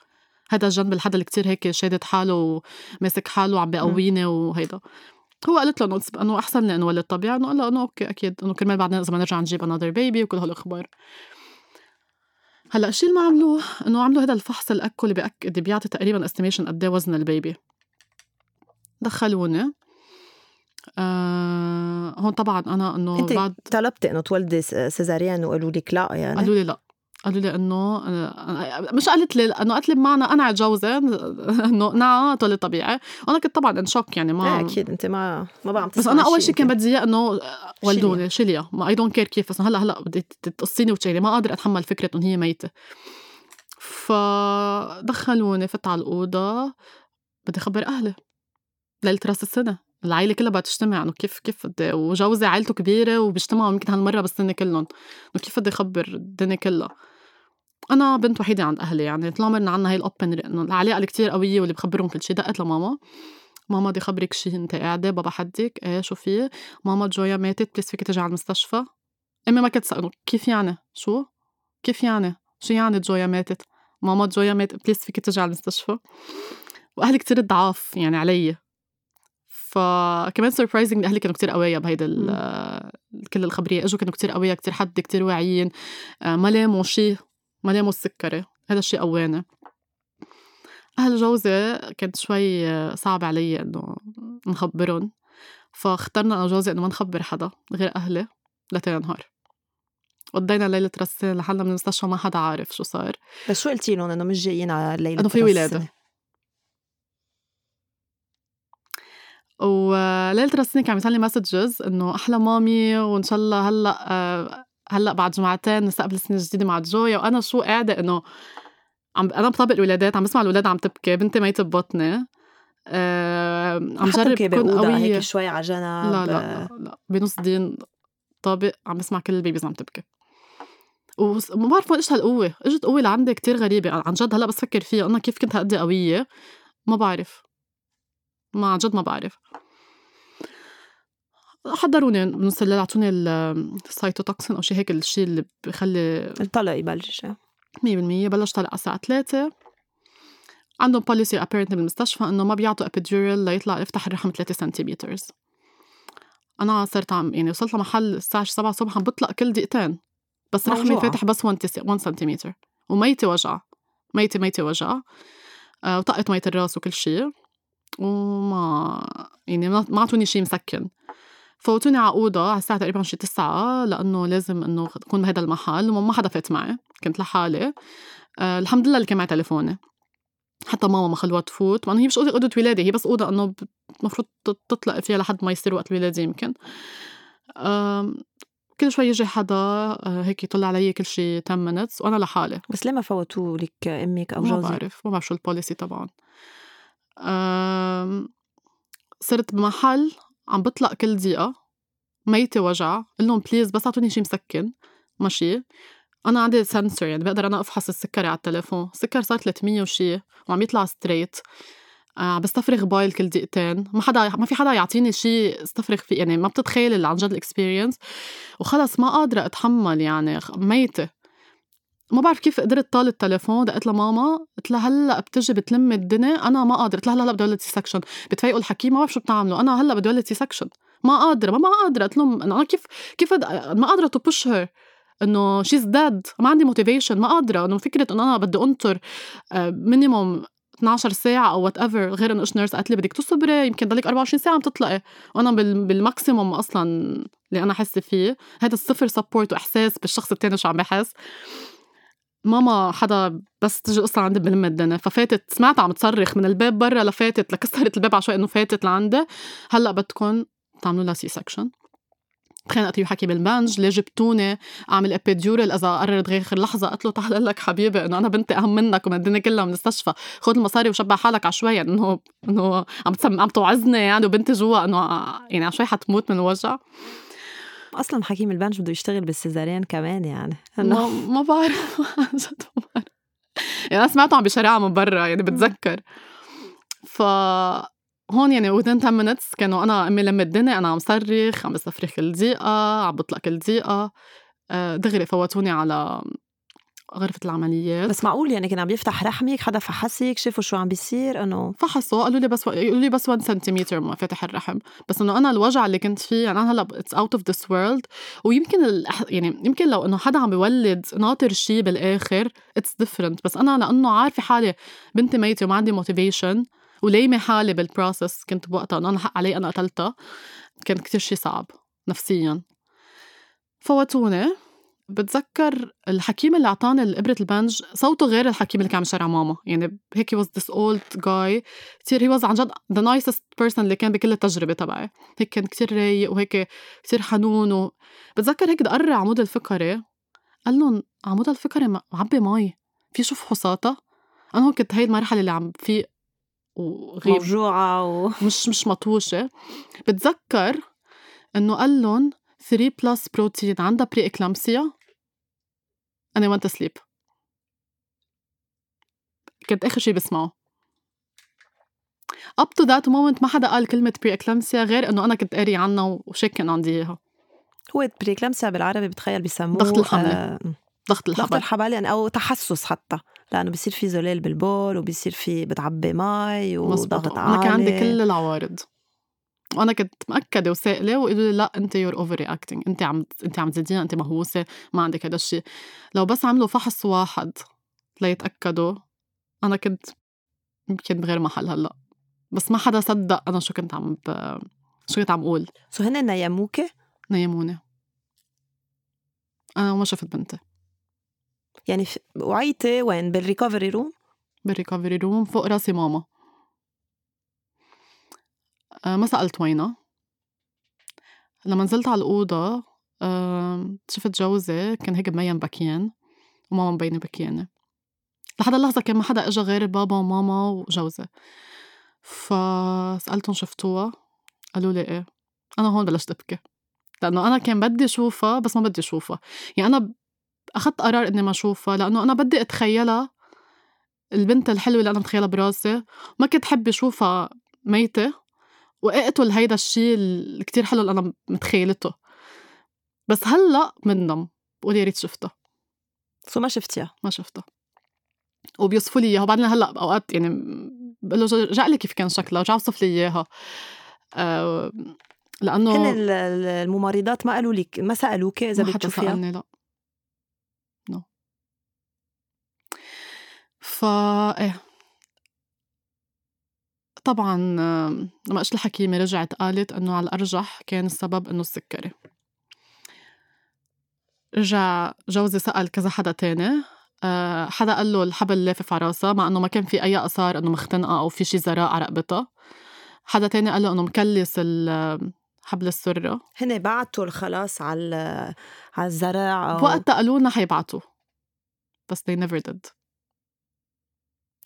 هذا الجنب الحدا اللي كتير هيك شادد حاله وماسك حاله وعم بيقويني وهيدا. هو قالت له انه أنه أحسن لي أنه ولد طبيعي. أنه قال له أنه okay أكيد. أنه كرمال بعدين إذا نرجع نجيب another baby وكل هالأخبار. هلأ الشيء اللي ما عملوه؟ إنه عملوا هذا الفحص الاكو اللي بيأكد بيعطي تقريبا estimation قد إيه وزن ال baby. دخلوني. آه هون طبعا أنا إنه بعد طلبتي إنه تولدي césarienne وقالوا لك لا يعني؟ قالوا لي لا. قالوا لي إنه آه، مش قالت لي إنه قالت لي بمعنى أنا عجوزة إنه نعم تولد طبيعي. وأنا كنت طبعا in shock يعني ما إيه أكيد أنت ما ما بعرف بس أنا أول شيء كان بدي إياه إنه ولدوني شيليها. ما I don't care كيف بس هلأ هلأ بدي تقصيني وتشيلي ما قادر أتحمل فكرة إنه هي ميتة. فدخلوني فت على الأوضة بدي أخبر أهلي. ليلة رأس السنة. العائله كلها بدها تجتمع إنه كيف كيف بدي وجوزي عائلته كبيرة وبيجتمعوا يمكن هالمرة بالسنه كلهم إنه كيف بدي أخبر الدنيا كلها؟ أنا بنت وحيدة عند أهلي يعني طول عمرنا عنا هاي ال open إنه العلاقة كتير قوية واللي بخبرهم كل شيء دقت لماما. ماما بدي خبرك شيء أنت قاعدة بابا حدك إيه شو في؟ ماما جويا ماتت please فيك تجي على المستشفى. امي ما كنت تسأله كيف يعني؟ شو؟ كيف يعني؟ شو يعني جويا ماتت؟ ماما جويا ماتت please فيك تجي على المستشفى. وأهلي كتير ضعاف يعني علي. فكمان surprising أهلي كانوا كتير قوية بهيدا كل الخبرية. إجوا كانوا كتير قوية كتير حد كتير واعيين. آه، ما لاموا شيء ما لاموا السكري هذا الشيء قواني أهل جوزي كانت شوي صعب علي إنه نخبرهم. فاخترنا أنا وجوزي إنه ما نخبر حدا غير أهلي لتاني نهار. قضينا ليلة رسالة لحالنا من المستشفى ما حدا عارف شو صار. بس شو قلتي لهم إنه مش جايين على ليلة إنه في ولادة. وليلة راس السنة كان عم يسألني مسجز إنه أحلى مامي وإن شاء الله هلأ آه، هلأ بعد جمعتين نستقبل السنة الجديدة مع جويا. وأنا شو قاعدة إنه عم أنا بطبق الولادات عم بسمع الولاد عم تبكي بنتي ميتة ببطني أه عم جرب كون قوية. هيك شوي على جنب. لا لا لا, لا. بنص دين طابق عم بسمع كل البيبيز عم تبكي. وما بعرف وين إجت هالقوة، إجت قوة لعندي كتير غريبة. عن جد هلأ بس فكر فيها أنا كيف كنت هالقد قوية؟ ما بعرف. ما عن جد ما بعرف. حضروني بنص الليل اعطوني ال Cytotec أو شيء هيك الشيء اللي بخلي الطلق يبلش 100% بلش طلع على الساعة 3 عندهم policy apparently بالمستشفى إنه ما بيعطوا epidural ليطلع يفتح الرحم 3 سنتيمتر أنا صرت عم يعني وصلت لمحل الساعة 7 الصبح عم بطلق كل دقيقتين. بس رحمي. فاتح بس 1 سنتيمتر وميتي وجع. ميتي ميتي وجع. آه، وطقت مية الراس وكل شيء وما يعني ما ما أعطوني شيء مسكن. فوتوني على أوضة على الساعة تقريبا شي تسعة لأنه لازم إنه اكون بهذا المحل وما حدا فات معي. كنت لحالي. آه الحمد لله اللي كان معي تليفوني. حتى ماما ما خلوها تفوت. مع انه هي مش أوضة ولادي هي بس أوضة إنه المفروض تطلق فيها لحد ما يصير وقت الولاده يمكن. آم، كل شوي يجي حدا آه، هيك يطلع علي كل شي 10 minutes وأنا لحالي. بس ليه ما فوتوا لك أمك أو ما جوزك؟ بعرف ما بعرف شو ال policy طبعا آم، صرت بمحل عم بطلق كل دقيقة ميتة وجع قل لهم please بس أعطوني شي مسكن ماشي. أنا عندي sensor يعني بقدر أنا أفحص السكري على التليفون السكر صار 300 وشي وعم يطلع straight آه، عم بستفرغ bile كل دقيقتين. ما حدا ما في حدا يعطيني شيء استفرغ فيه يعني ما بتتخيل عن جد ال experience وخلص ما قادرة أتحمل يعني ميتة. ما بعرف كيف قدرت طال التليفون دقت لماما قلت لها هلأ بتجي بتلم الدنيا أنا ما قادرة. قلت لها هلأ بدي أولد C-section بتفيقوا الحكيم ما بعرف شو بتعملوا. أنا هلأ بدي أولد C-section ما قادرة ما ما قادرة. قلت لهم أنا كيف كيف ما قادرة to push her إنه she's dead ما عندي motivation ما قادرة. إنه فكرة إنه أنا بدي أنطر minimum 12 ساعة أو whatever غير إنه each nurse قالت لي بدك تصبري يمكن ضلك 24 ساعة عم تطلقي. وأنا بال- بال maximum أصلا اللي أنا حاسة فيه. هذا الصفر support وإحساس بالشخص التاني شو عم بحس. ماما حدا بس تجي أصلا عندي بلم الدنيا ففاتت سمعتها عم تصرخ من الباب برا لفاتت لكسرت الباب على شوي إنه فاتت لعندي. هلأ بدكم تعملوا لها C-section تخانقت حكي بالبنج ليه جبتوني أعمل epidural إذا قررت اخر لحظة؟ قلت له تعال لك حبيبي إنه أنا بنتي أهم منك ومن الدنيا كلها من المستشفى. خذ المصاري وشبع حالك على شوي يعني إنه إنه عم عم توعظني يعني وبنتي جوا إنه يعني على شوي حتموت من الوجع. أصلا حكيم البنج بده يشتغل بال césarienne كمان يعني. ما, ما بعرف. عن جد ما بعرف. يعني أنا سمعته عم بشارعها من برا يعني بتذكر. ف هون يعني within 10 minutes كانوا أنا أمي لم الدنيا أنا عم صرخ عم بستفرغ كل دقيقه عم بطلق كل دقيقه آه، دغري فوتوني على غرفة العمليات. بس معقول يعني كان عم يفتح رحمك حدا فحسك شافوا شو عم بيصير؟ إنه فحصوا قالوا لي بس قالوا لي بس 1 سنتيمتر ما فاتح الرحم. بس إنه أنا الوجع اللي كنت فيه يعني أنا هلا it's out of this world ويمكن الأح... يعني يمكن لو إنه حدا عم بيولد ناطر شيء بالآخر it's different بس أنا لأنه عارفة حالي بنتي ميتة وما عندي motivation ولايمة حالي بال process كنت بوقتها إنه أنا حق علي أنا قتلتها كان كتير شيء صعب نفسيا. فوتوني. بتذكر الحكيم اللي أعطاني الابره البنج صوته غير الحكيم اللي كان عم يشرع ماما. يعني هيك was this old guy. كثير he was عن جد the nicest person اللي كان بكل التجربة تبعي. هيك كان كثير رايق وهيك كثير حنون و... بتذكر هيك دقرر عمود الفقري قال لهم عمود الفقري معبي مي. في شو فحوصاتها أنا هون كنت هي المرحلة اللي عم في وغيب. موجوعة و... مش مش مطوشة. بتذكر إنه قال لهم 3 بلس بروتين عندها بري اكلامسيا أنا وانت سليب كنت آخر شيء بسمعه. Up to that moment ما حدا قال كلمة بري اكلامسيا غير إنه أنا كنت قاري عنها وشكن عندي إياها. هو preeclampsia بالعربي بتخيل بيسموه ضغط الحمل. آه ضغط ضغط الحبل الحبل يعني أو تحسس حتى. لأنه بصير في زلال بالبول وبصير في بتعبي مي وضغط عالي أنا كان عندي كل العوارض. وأنا كنت مأكدة وسائلة وقالوا لي لا أنت you're overreacting أنت عم أنت عم تزيديها أنت مهووسة ما عندك هذا الشيء لو بس عملوا فحص واحد ليتأكدوا أنا كنت يمكن بغير محل هلأ. بس ما حدا صدق أنا شو كنت عم ب... شو كنت عم أقول. so هن نيموك نيموني أنا وما شفت بنتي. يعني في- وعيتي وين؟ بال recovery room بال recovery room فوق راسي ماما. ما سألت وينها لما نزلت على الأوضة آه، شفت جوزي كان هيك مبين بكيان وماما مبينة بكيانة. لحد اللحظة كان ما حدا إجا غير بابا وماما وجوزي فسألتهم شفتوها قالوا لي إيه أنا هون بلشت أبكي. لأنه أنا كان بدي أشوفها بس ما بدي أشوفها. يعني أنا أخذت قرار إني ما أشوفها لأنه أنا بدي أتخيلها البنت الحلوة اللي أنا متخيلها براسي ما كنت حب أشوفها ميتة. وأقتل هيدا الشيء اللي كتير حلو اللي أنا متخيلته. بس هلأ بندم بقول يا ريت شفتها. سو ما شفتيها؟ ما شفتها. وبيوصفوا لي إياها. وبعدين هلأ أوقات يعني بقول له رجع لي كيف كان شكلها رجع أوصف لي إياها. أه لأنه هن ال- الممرضات ما قالوا لك ما سالوك إذا بتشوفيها سألني لا. no ف إيه. طبعا لما اجت الحكيمة رجعت قالت إنه على الأرجح كان السبب إنه السكري رجع جوزي سأل كذا حدا تاني آه، حدا قال له الحبل لافف على راسها مع إنه ما كان في أي آثار إنه مختنقة أو في شي زراء على رقبتها حدا تاني قال له إنه مكلس ال- حبل السره هن بعتوا خلاص على على الزراع أو بوقتها قالوا لنا حيبعتوا بس they never did.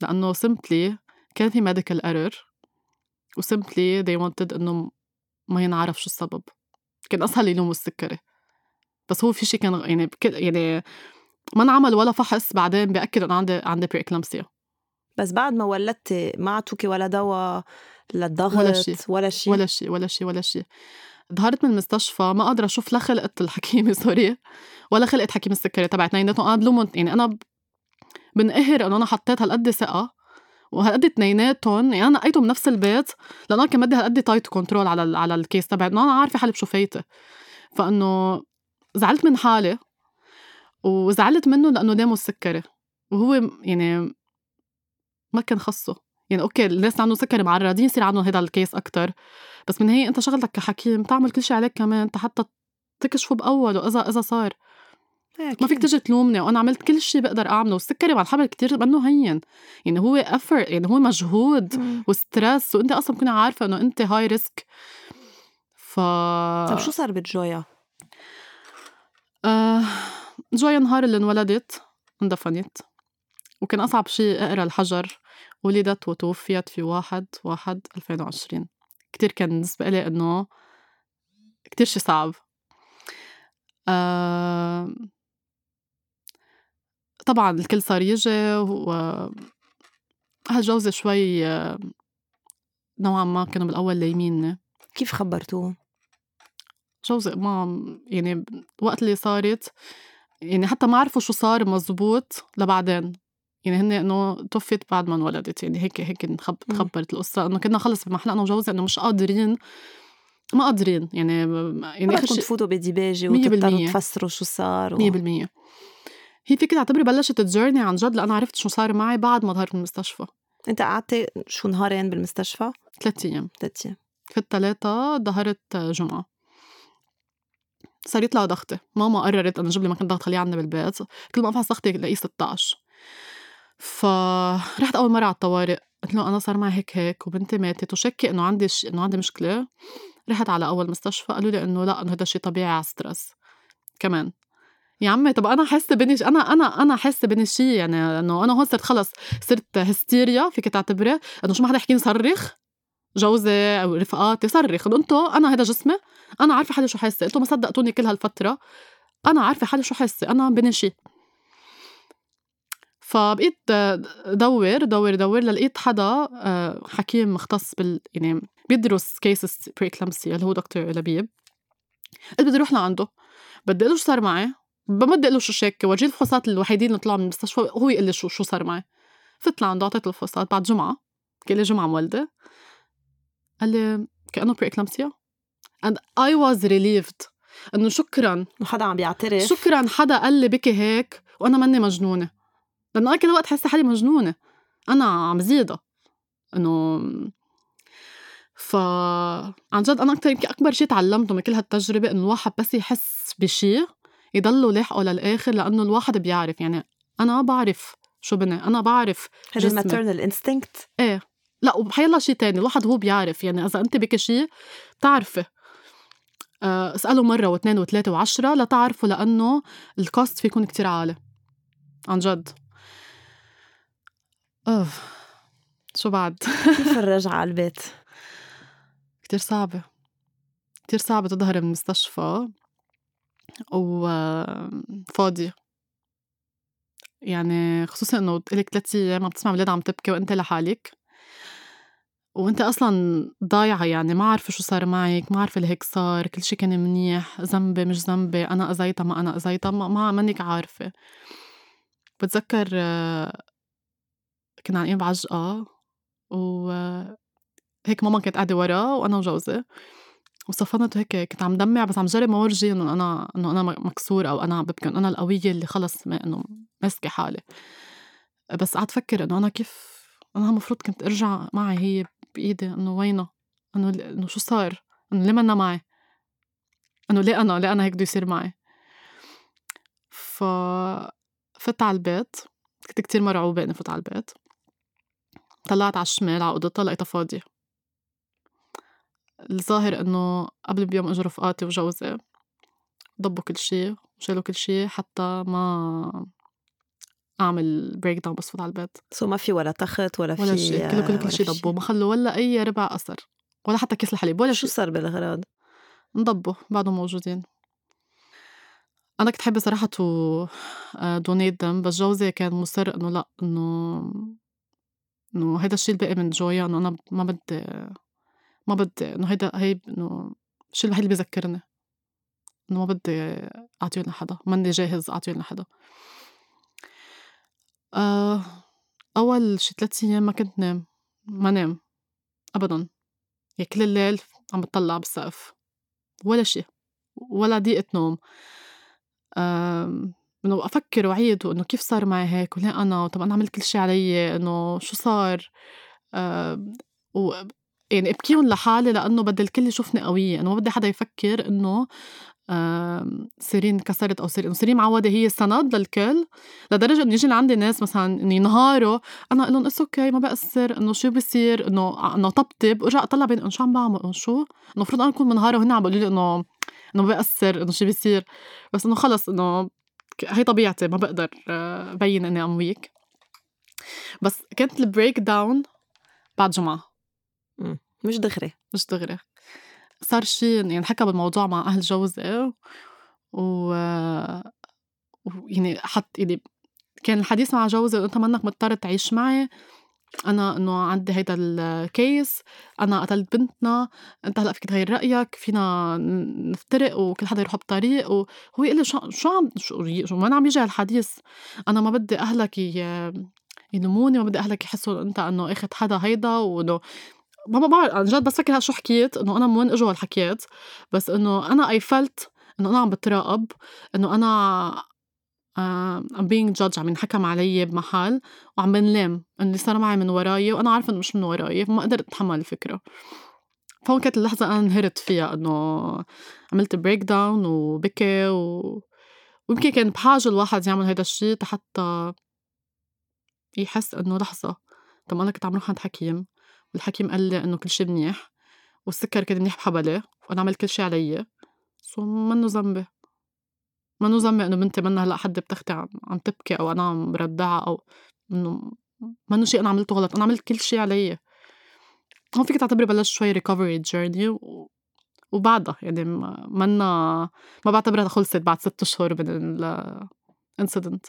لأنه simply كان في medical error. و simply they wanted إنه ما ينعرف شو السبب. كان أسهل يلوموا السكري. بس هو في شي كان يعني بكل يعني ما انعمل ولا فحص بعدين بأكد إنه عندي عندي preeclampsia بس بعد ما ولدتي ما عطوكي ولا دواء للضغط ولا شي. ولا شيء. ولا شي ولا شي ولا شي ظهرت من المستشفى ما قادرة أشوف لا خلقة الحكيمة sorry ولا خلقة حكيم السكري تبعت اثنيناتهم أنا بلومهم يعني أنا ب- بنقهر إنه أنا حطيت هالقد ثقة. وهالقد اثنيناتهم يعني أنا نقيتهم بنفس البيت أنا كان بدي هالقد tight control على على ال case تبعي. إنه أنا عارفة حالي بشو فايتة. فإنه زعلت من حالي وزعلت منه لأنه دامه السكري وهو يعني ما كان خصه. يعني okay الناس اللي عندهم سكري معرضين يصير عندهم هذا ال case أكتر. بس من هي أنت شغلتك كحكيم تعمل كل شيء عليك كمان. حتى تكشفه بأوله اذا إذا صار. ما فيك تجي تلومني وأنا عملت كل شيء بقدر أعمله والسكري مع الحبل كتير منه هين. يعني هو effort يعني هو مجهود. و stress وأنت أصلا بتكوني عارفة إنه أنت high risk ف طب شو صار بجويا؟ آه جويا النهار اللي انولدت اندفنت. وكان أصعب شيء أقرأ الحجر. ولدت وتوفيت في واحد واحد 2020 كتير كان بالنسبة لي إنه كتير شي صعب. آه طبعا الكل صار يجي و أهل جوزي شوي نوعا ما كانوا بالأول لايميني كيف خبرتوه؟ جوزي ما يعني وقت اللي صارت يعني حتى ما عرفوا شو صار مزبوط لبعدين يعني هن إنه توفت بعد ما انولدت يعني هيك هيك. تخبرت القصة إنه كنا خلص بمحل أنا وجوزي إنه مش قادرين ما قادرين يعني يعني اخر شيء تفوتوا بديباجة مية وتضطروا. تفسروا شو صار و... 100% هي فيك تعتبري بلشت الجيرني عن جد لأنا عرفت شو صار معي بعد ما ظهرت من المستشفى. أنت قعدتي شو نهارين بالمستشفى؟ ثلاث أيام. ثلاث أيام. في الثلاثة ظهرت جمعة. صارت لها ضغطة. ماما قررت إنه جيب لي مكان ضغط خليه عندنا بالبيت. كل ما افحص ضغطي لاقيه 16 فرحت أول مرة على الطوارئ. قلت له أنا صار معي هيك هيك وبنتي ماتت وشكي إنه عندي ش... إنه عندي مشكلة. رحت على أول مستشفى قالوا لي إنه لا إنه هذا شيء طبيعي على stress كمان. يا عمي طب أنا حاسة بيني ش... أنا أنا أنا حاسة بيني شيء يعني إنه أنا هون صرت خلص صرت هستيريا فيك تعتبري إنه شو ما حدا يحكيني صرخ جوزي أو رفقاتي صرخ إنه أنتو أنا هذا جسمي أنا عارفة حالي شو حاسة انتو ما صدقتوني كل هالفترة أنا عارفة حالي شو حاسة أنا بيني شي فبقيت دور دور دور ل لقيت حدا آه، حكيم مختص بال يعني بيدرس cases preeclampsia اللي هو دكتور لبيب. قلت بدي أروح لعنده بدي أقول شو صار معي. بمد له شو شاكه ورجيه الفحوصات الوحيدين اللي طلعوا من المستشفى هو يقول لي شو شو صار معي. فت لعنده اعطيته الفحوصات بعد جمعة قال لي جمعة مولدة. قال لي كأنه preeclampsia and I was relieved. إنه شكرا. وحدا عم بيعترف. شكرا حدا قال لي بكي هيك وأنا ماني مجنونة. لأنه أنا كل وقت حاسة حالي مجنونة. أنا عم زيدها إنه ف عن جد أنا أكثر يمكن أكبر شيء تعلمته من كل هالتجربة إنه الواحد بس يحس بشيء يضله لاحقه للآخر لأنه الواحد بيعرف. يعني أنا بعرف شو بني أنا بعرف هذا. ال maternal instinct إيه. لا وبحيلا شيء تاني الواحد هو بيعرف. يعني إذا أنت بك شيء بتعرفي. آه، اسأله مرة واثنين وثلاثة وعشرة لتعرفوا لأنه الكوست فيه يكون كتير عالي. عن جد. أوف. شو بعد؟ كيف الرجعة على البيت؟ كتير صعبة. كتير صعبة تظهري من المستشفى. وفاضية يعني خصوصا إنه تقلك ثلاث أيام عم تسمع أولاد عم تبكي وأنت لحالك. وأنت أصلا ضايعة يعني ما عارفة شو صار معك ما عارفة هيك صار كل شيء كان منيح ذنبي مش ذنبي أنا أذيتها ما أنا أذيتها ما, ما منك عارفة. بتذكر كنا عالقين بعجقه و آه، هيك ماما كانت قاعدة ورا وأنا وجوزي. وصفنت وهيك كنت عم دمع بس عم جرب ما ورجي إنه أنا إنه أنا مكسور أو أنا ببكي أنا القوية اللي خلص إنه ماسكة حالي. بس قعدت أفكر إنه أنا كيف أنا المفروض كنت أرجع معي هي بإيدي إنه وينها؟ إنه إنه شو صار؟ إنه ليه منا معي؟ إنه ليه أنا؟ ليه أنا هيك بده يصير معي؟ ف فت على البيت كنت كتير مرعوبة إني فوت على البيت. طلعت على الشمال على أوضتها لقيتها فاضية. الظاهر إنه قبل بيوم إجوا رفقاتي وجوزي ضبوا كل شي وشالوا كل شي حتى ما أعمل breakdown بس فوت على البيت. so ما في ولا تخت ولا, ولا في شيء كله كله كل شيء ضبوا ما خلوا ولا أي ربع اثر ولا حتى كيس الحليب ولا شو صار بالاغراض؟ انضبوا بعدهم موجودين. أنا كنت حابة صراحة to donate them بس جوزي كان مصر إنه لأ انه إنه هيدا الشيء الباقي من جويا إنه أنا ما بدي ما بدي إنه هيدا هي إنه الشيء الوحيد اللي بيذكرني؟ إنه ما بدي أعطيه لحدا ماني جاهز أعطيه لحدا. آه أول شي ثلاث أيام ما كنت نام ما نام أبدا. يعني كل الليل عم بطلع بالسقف ولا شي ولا دقيقة نوم. إنه أفكر وأعيد وإنه كيف صار معي هيك وليه أنا طب أنا عملت كل شي علي إنه شو صار؟ و يعني ابكيهم لحالي لأنه بدي الكل يشوفني قوية أنا ما بدي حدا يفكر إنه سيرين كسرت أو سيرين سيرين معودة هي سند للكل لدرجة إنه يجي لعندي ناس مثلا إنه ينهاروا أنا أقول لهم it's okay ما بأثر إنه شو بصير إنه إنه طبطب. وارجع أطلع بين إنه شو عم بعمل؟ إنه شو؟ إنه المفروض أنا اكون منهارة وهن عم بيقولوا لي إنه إنه ما بأثر إنه شو بيصير؟ بس إنه خلص إنه هي طبيعتي ما بقدر آه، بين إني I'm weak بس كانت ال breakdown بعد جمعة. مش دغري. مش دغري. صار شي يعني حكى بالموضوع مع أهل جوزي و ويعني حط يعني كان الحديث مع جوزي انت منك مضطر تعيش معي أنا إنه عندي هيدا الكيس أنا قتلت بنتنا أنت هلأ فيك تغير رأيك فينا نفترق وكل حدا يروح بطريق وهو يقول لي شو شو عم شو, وين عم يجي هالحديث؟ أنا ما بدي أهلك يلوموني ما بدي أهلك يحسوا إنت إنه اخذ حدا هيدا وانه ما بعرف عن جد بس فكر شو حكيت إنه أنا من وين إجوا هالحكيات بس إنه أنا I felt إنه أنا عم بتراقب إنه أنا I'm being judged عم ينحكم علي بمحل وعم بنلام انه اللي صار معي من وراي وأنا عارفة إنه مش من وراي فما قدرت أتحمل الفكرة. فهون كانت اللحظة أنا انهرت فيها إنه عملت breakdown وبكي و... ويمكن كان بحاجة الواحد يعمل هيدا الشيء حتى يحس إنه لحظة. طب أنا كنت عم روح عند حكيم والحكيم قال لي إنه كل شيء منيح والسكر كان منيح بحبلي وأنا عملت كل شيء علي. so منه ذنبي؟ منه ذنبي إنه بنتي منا هلا حد بتختي عم, عم تبكي أو أنا عم بردعها أو إنه منه شيء أنا عملته غلط أنا عملت كل شيء علي. هون فيك تعتبري بلشت شوي recovery journey و... وبعدها يعني منا ما بعتبرها خلصت بعد ست اشهر من ال incident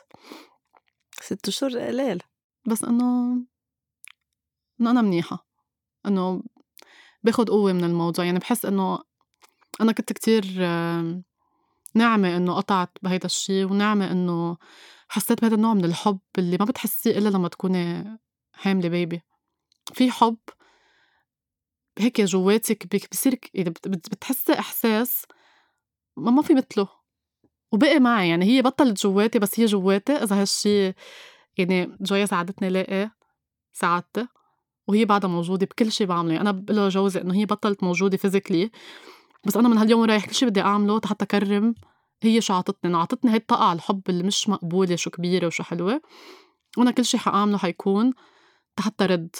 ست اشهر قليل. بس إنه إنه أنا منيحة إنه باخد قوة من الموضوع. يعني بحس إنه أنا كنت كتير ناعمة إنه قطعت بهيدا الشي وناعمة إنه حسيت بهذا النوع من الحب اللي ما بتحسيه إلا لما تكوني حاملة بيبي في حب هيك جواتك بصير يعني بتحسي إحساس ما ما في مثله. وبقي معي يعني هي بطلت جواتي بس هي جواتي. إذا هالشي يعني جويا ساعدتني لاقي سعادتي وهي بعدها موجودة بكل شيء بعمله أنا بقول لجوزي إنه هي بطلت موجودة فيزيكلي بس أنا من هاليوم رايح كل شيء بدي أعمله حتى أكرم هي شو عطتني؟ إنه عطتني هاي الطاقة على الحب اللي مش مقبولة شو كبيرة وشو حلوة. وأنا كل شيء حأعمله حيكون حتى رد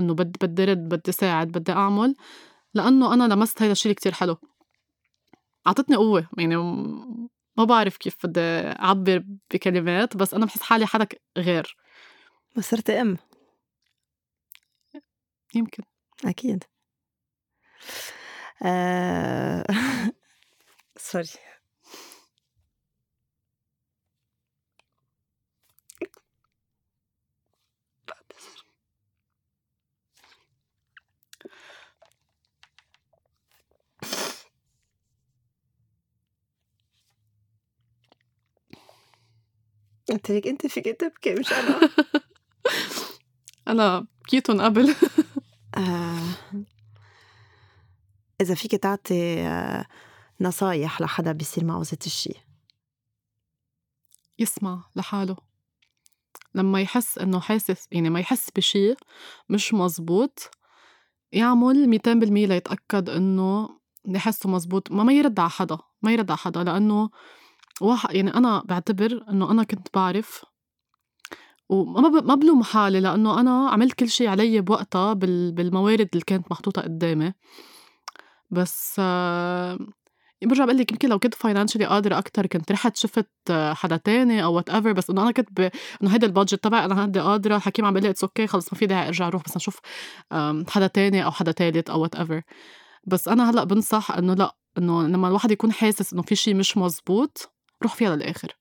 إنه بدي بدي رد بدي ساعد بدي أعمل. لأنه أنا لمست هيدا الشيء كتير حلو. عطتني قوة. يعني ما بعرف كيف بدي أعبر بكلمات بس أنا بحس حالي حدا غير. صرت أم. يمكن. أكيد. آه... سوري انت فيك أنت فيك تبكي مش أنا. أنا بكيتهم قبل. آه. إذا فيك تعطي آه، نصايح لحدا بيصير معه ذات الشيء يسمع لحاله. لما يحس إنه حاسس يعني ما يحس بشي مش مزبوط يعمل ميتين بالمية ليتأكد إنه يحسه مزبوط ما ما يرد على حدا ما يرد على حدا لأنه واحد يعني أنا بعتبر إنه أنا كنت بعرف وما ما بلوم حالي لأنه أنا عملت كل شي علي بوقتها بالموارد اللي كانت محطوطة قدامي. بس آه برجع بقول لك يمكن لو كنت financially قادرة أكتر كنت رحت شفت حدا تاني أو whatever بس إنه أنا كنت ب... إنه هيدا ال budget تبعي أنا هدي قادرة. الحكيم عم بيقول لي it's okay خلص ما في داعي أرجع أروح بس نشوف حدا تاني أو حدا تالت أو whatever بس أنا هلأ بنصح إنه لأ إنه لما الواحد يكون حاسس إنه في شي مش مزبوط روح فيها للآخر.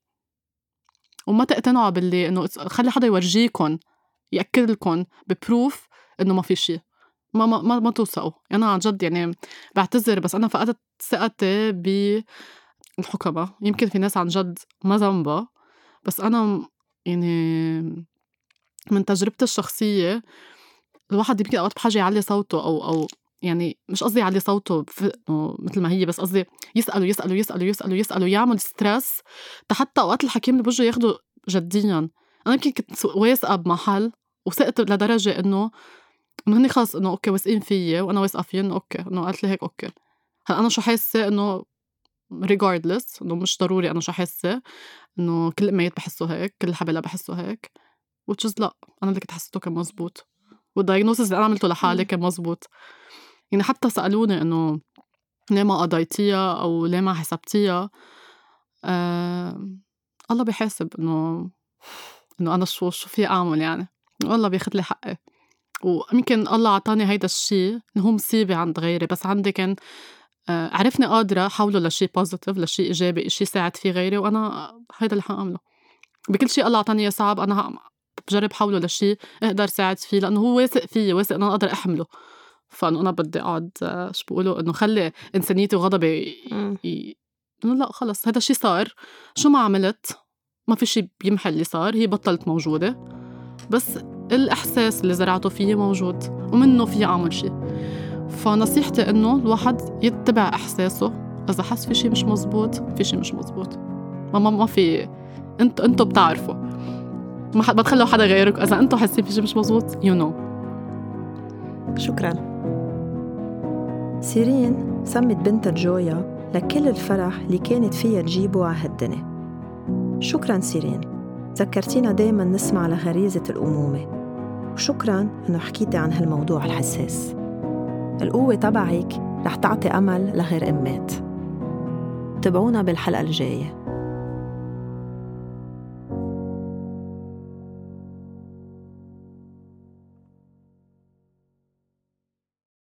وما تقتنعوا باللي إنه خلي حدا يورجيكم يأكد لكم ببروف إنه ما في شي. ما ما ما, ما توثقوا. أنا عن جد يعني بعتذر بس أنا فقدت ثقتي بالحكماء. يمكن في ناس عن جد ما ذنبها بس أنا يعني من تجربتي الشخصية الواحد يمكن أوقات بحاجة يعلي صوته أو أو يعني مش قصدي يعلي صوته مثل ما هي بس قصدي يسألوا يسألوا يسألوا يسألوا يسألوا يعمل stress حتى اوقات الحكيم اللي بوجهه ياخده جديا. أنا يمكن كنت واثقة بمحل وثقت لدرجة إنه إنه هن خلص إنه okay واثقين فيي وأنا واثقة فيهم okay إنه قالت لي هيك okay. هلأ أنا شو حاسة إنه regardless إنه مش ضروري أنا شو حاسة إنه كل الاميات بحسوا هيك كل الحبلة بحسوا هيك which is لأ أنا اللي كنت حسيته كان مزبوط. وال diagnosis اللي أنا عملته لحالي كان مزبوط. يعني حتى سألوني إنه ليه ما قضيتيها أو ليه ما حسبتيها آه الله بيحاسب إنه إنه أنا شو شو في أعمل يعني. والله بياخذ لي حقي. ويمكن الله عطاني هيدا الشيء هو مصيبة عند غيري بس عندي كان آه، عرفني قادرة حوله لشيء positive لشيء إيجابي شيء ساعد فيه غيري وأنا هيدا اللي حأعمله. بكل شيء الله عطاني إياه صعب أنا بجرب حوله لشيء أقدر ساعد فيه لأنه هو واثق فيي واثق إنه أنا أقدر أحمله. فإنه أنا بدي أقعد آه، شو بقولوا إنه خلي إنسانيتي وغضبي ي... إنه لا خلص هذا الشيء صار. شو ما عملت ما في شيء بيمحى اللي صار هي بطلت موجودة. بس الإحساس اللي زرعته فيي موجود ومنه في أعمل شيء فنصيحتي إنه الواحد يتبع إحساسه. إذا حس في شيء مش مزبوط في شيء مش مزبوط. ما ما, ما في إنت أنتوا بتعرفوا. ما حد بتخلوا حدا غيرك. إذا أنتوا حاسين في شيء مش مزبوط you know. شكرا. سيرين سمت بنتها جويا لكل الفرح اللي كانت فيها تجيبه على هالدنيا. شكرا سيرين ذكرتينا دايما نسمع لغريزة الأمومة. وشكرا إنه حكيتي عن هالموضوع الحساس. القوة تبعك رح تعطي أمل لغير أمات. تابعونا بالحلقة الجاية.